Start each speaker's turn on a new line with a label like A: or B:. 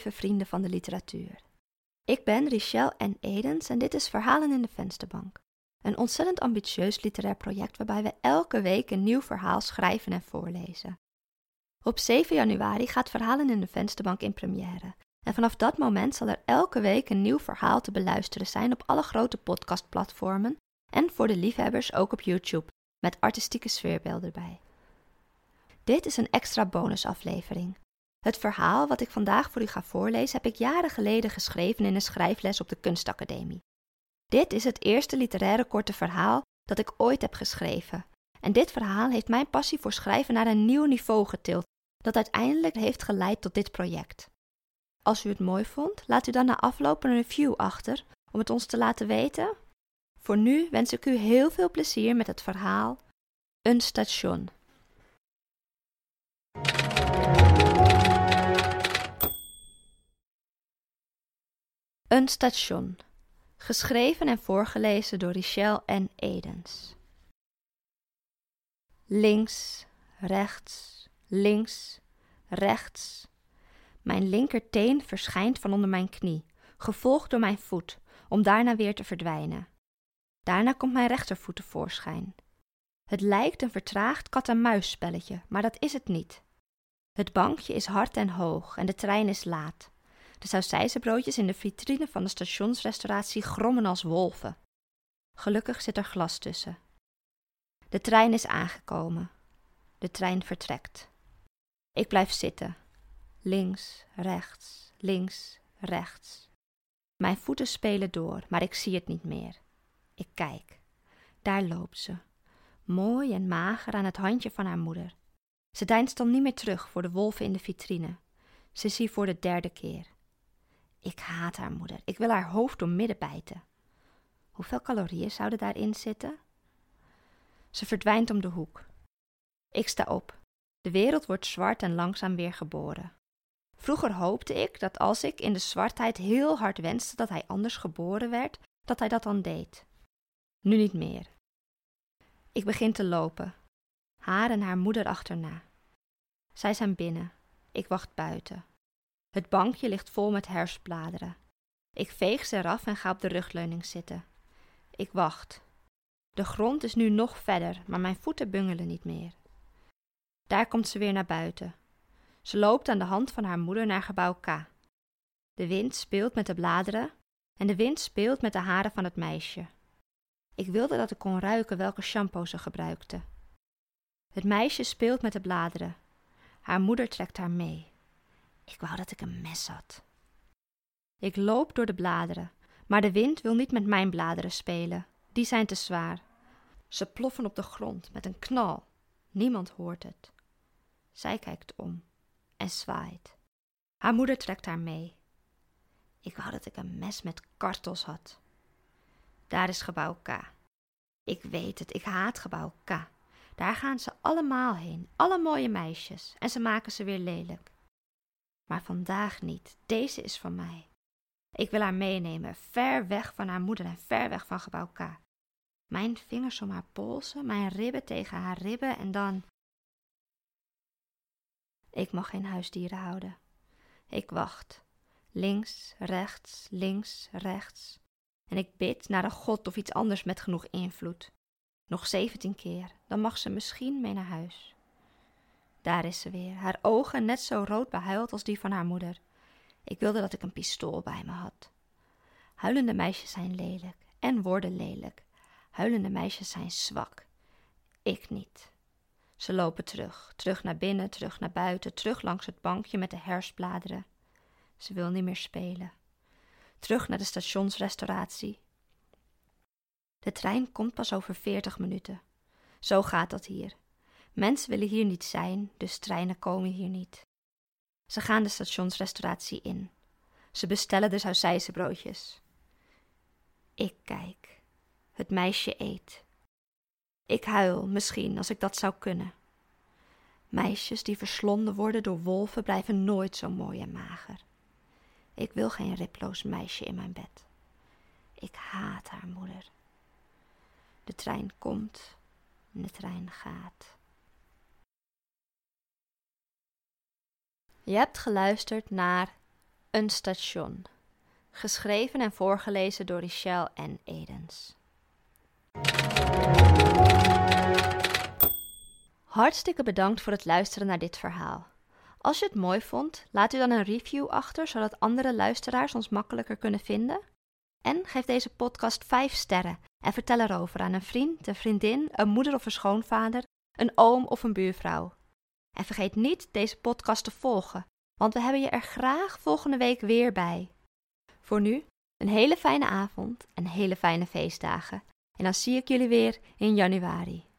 A: zeven vrienden van de literatuur. Ik ben Richelle N. Edens en dit is Verhalen in de Vensterbank. Een ontzettend ambitieus literair project waarbij we elke week een nieuw verhaal schrijven en voorlezen. Op 7 januari gaat Verhalen in de Vensterbank in première. En vanaf dat moment zal er elke week een nieuw verhaal te beluisteren zijn op alle grote podcastplatformen en voor de liefhebbers ook op YouTube, met artistieke sfeerbeelden erbij. Dit is een extra bonusaflevering. Het verhaal wat ik vandaag voor u ga voorlezen heb ik jaren geleden geschreven in een schrijfles op de Kunstacademie. Dit is het eerste literaire korte verhaal dat ik ooit heb geschreven. En dit verhaal heeft mijn passie voor schrijven naar een nieuw niveau getild, dat uiteindelijk heeft geleid tot dit project. Als u het mooi vond, laat u dan na afloop een review achter om het ons te laten weten. Voor nu wens ik u heel veel plezier met het verhaal Een station. Een station. Geschreven en voorgelezen door Richelle N. Edens. Links, rechts, links, rechts. Mijn linkerteen verschijnt van onder mijn knie, gevolgd door mijn voet, om daarna weer te verdwijnen. Daarna komt mijn rechtervoet tevoorschijn. Het lijkt een vertraagd kat-en-muisspelletje, maar dat is het niet. Het bankje is hard en hoog en de trein is laat. De sausijzenbroodjes in de vitrine van de stationsrestauratie grommen als wolven. Gelukkig zit er glas tussen. De trein is aangekomen. De trein vertrekt. Ik blijf zitten. Links, rechts, links, rechts. Mijn voeten spelen door, maar ik zie het niet meer. Ik kijk. Daar loopt ze. Mooi en mager aan het handje van haar moeder. Ze deinst dan niet meer terug voor de wolven in de vitrine. Ze zie voor de derde keer. Ik haat haar moeder. Ik wil haar hoofd door midden bijten. Hoeveel calorieën zouden daarin zitten? Ze verdwijnt om de hoek. Ik sta op. De wereld wordt zwart en langzaam weer geboren. Vroeger hoopte ik dat als ik in de zwartheid heel hard wenste dat hij anders geboren werd, dat hij dat dan deed. Nu niet meer. Ik begin te lopen, haar en haar moeder achterna. Zij zijn binnen, ik wacht buiten. Het bankje ligt vol met herfstbladeren. Ik veeg ze eraf en ga op de rugleuning zitten. Ik wacht. De grond is nu nog verder, maar mijn voeten bungelen niet meer. Daar komt ze weer naar buiten. Ze loopt aan de hand van haar moeder naar gebouw K. De wind speelt met de bladeren en de wind speelt met de haren van het meisje. Ik wilde dat ik kon ruiken welke shampoo ze gebruikte. Het meisje speelt met de bladeren. Haar moeder trekt haar mee. Ik wou dat ik een mes had. Ik loop door de bladeren, maar de wind wil niet met mijn bladeren spelen. Die zijn te zwaar. Ze ploffen op de grond met een knal. Niemand hoort het. Zij kijkt om en zwaait. Haar moeder trekt haar mee. Ik wou dat ik een mes met kartels had. Daar is gebouw K. Ik weet het, ik haat gebouw K. Daar gaan ze allemaal heen, alle mooie meisjes, en ze maken ze weer lelijk. Maar vandaag niet, deze is van mij. Ik wil haar meenemen, ver weg van haar moeder en ver weg van gebouw K. Mijn vingers om haar polsen, mijn ribben tegen haar ribben en dan. Ik mag geen huisdieren houden. Ik wacht. Links, rechts, links, rechts. En ik bid naar een god of iets anders met genoeg invloed. Nog zeventien keer, dan mag ze misschien mee naar huis. Daar is ze weer, haar ogen net zo rood behuild als die van haar moeder. Ik wilde dat ik een pistool bij me had. Huilende meisjes zijn lelijk en worden lelijk. Huilende meisjes zijn zwak. Ik niet. Ze lopen terug, terug naar binnen, terug naar buiten, terug langs het bankje met de herfstbladeren. Ze wil niet meer spelen. Terug naar de stationsrestauratie. De trein komt pas over veertig minuten. Zo gaat dat hier. Mensen willen hier niet zijn, dus treinen komen hier niet. Ze gaan de stationsrestauratie in. Ze bestellen de sausijzenbroodjes. Ik kijk. Het meisje eet. Ik huil, misschien, als ik dat zou kunnen. Meisjes die verslonden worden door wolven blijven nooit zo mooi en mager. Ik wil geen riploos meisje in mijn bed. Ik haat haar moeder. De trein komt en de trein gaat. Je hebt geluisterd naar Een station. Geschreven en voorgelezen door Richelle en Edens. Hartstikke bedankt voor het luisteren naar dit verhaal. Als je het mooi vond, laat u dan een review achter, zodat andere luisteraars ons makkelijker kunnen vinden. En geef deze podcast 5 sterren en vertel erover aan een vriend, een vriendin, een moeder of een schoonvader, een oom of een buurvrouw. En vergeet niet deze podcast te volgen, want we hebben je er graag volgende week weer bij. Voor nu, een hele fijne avond en hele fijne feestdagen. En dan zie ik jullie weer in januari.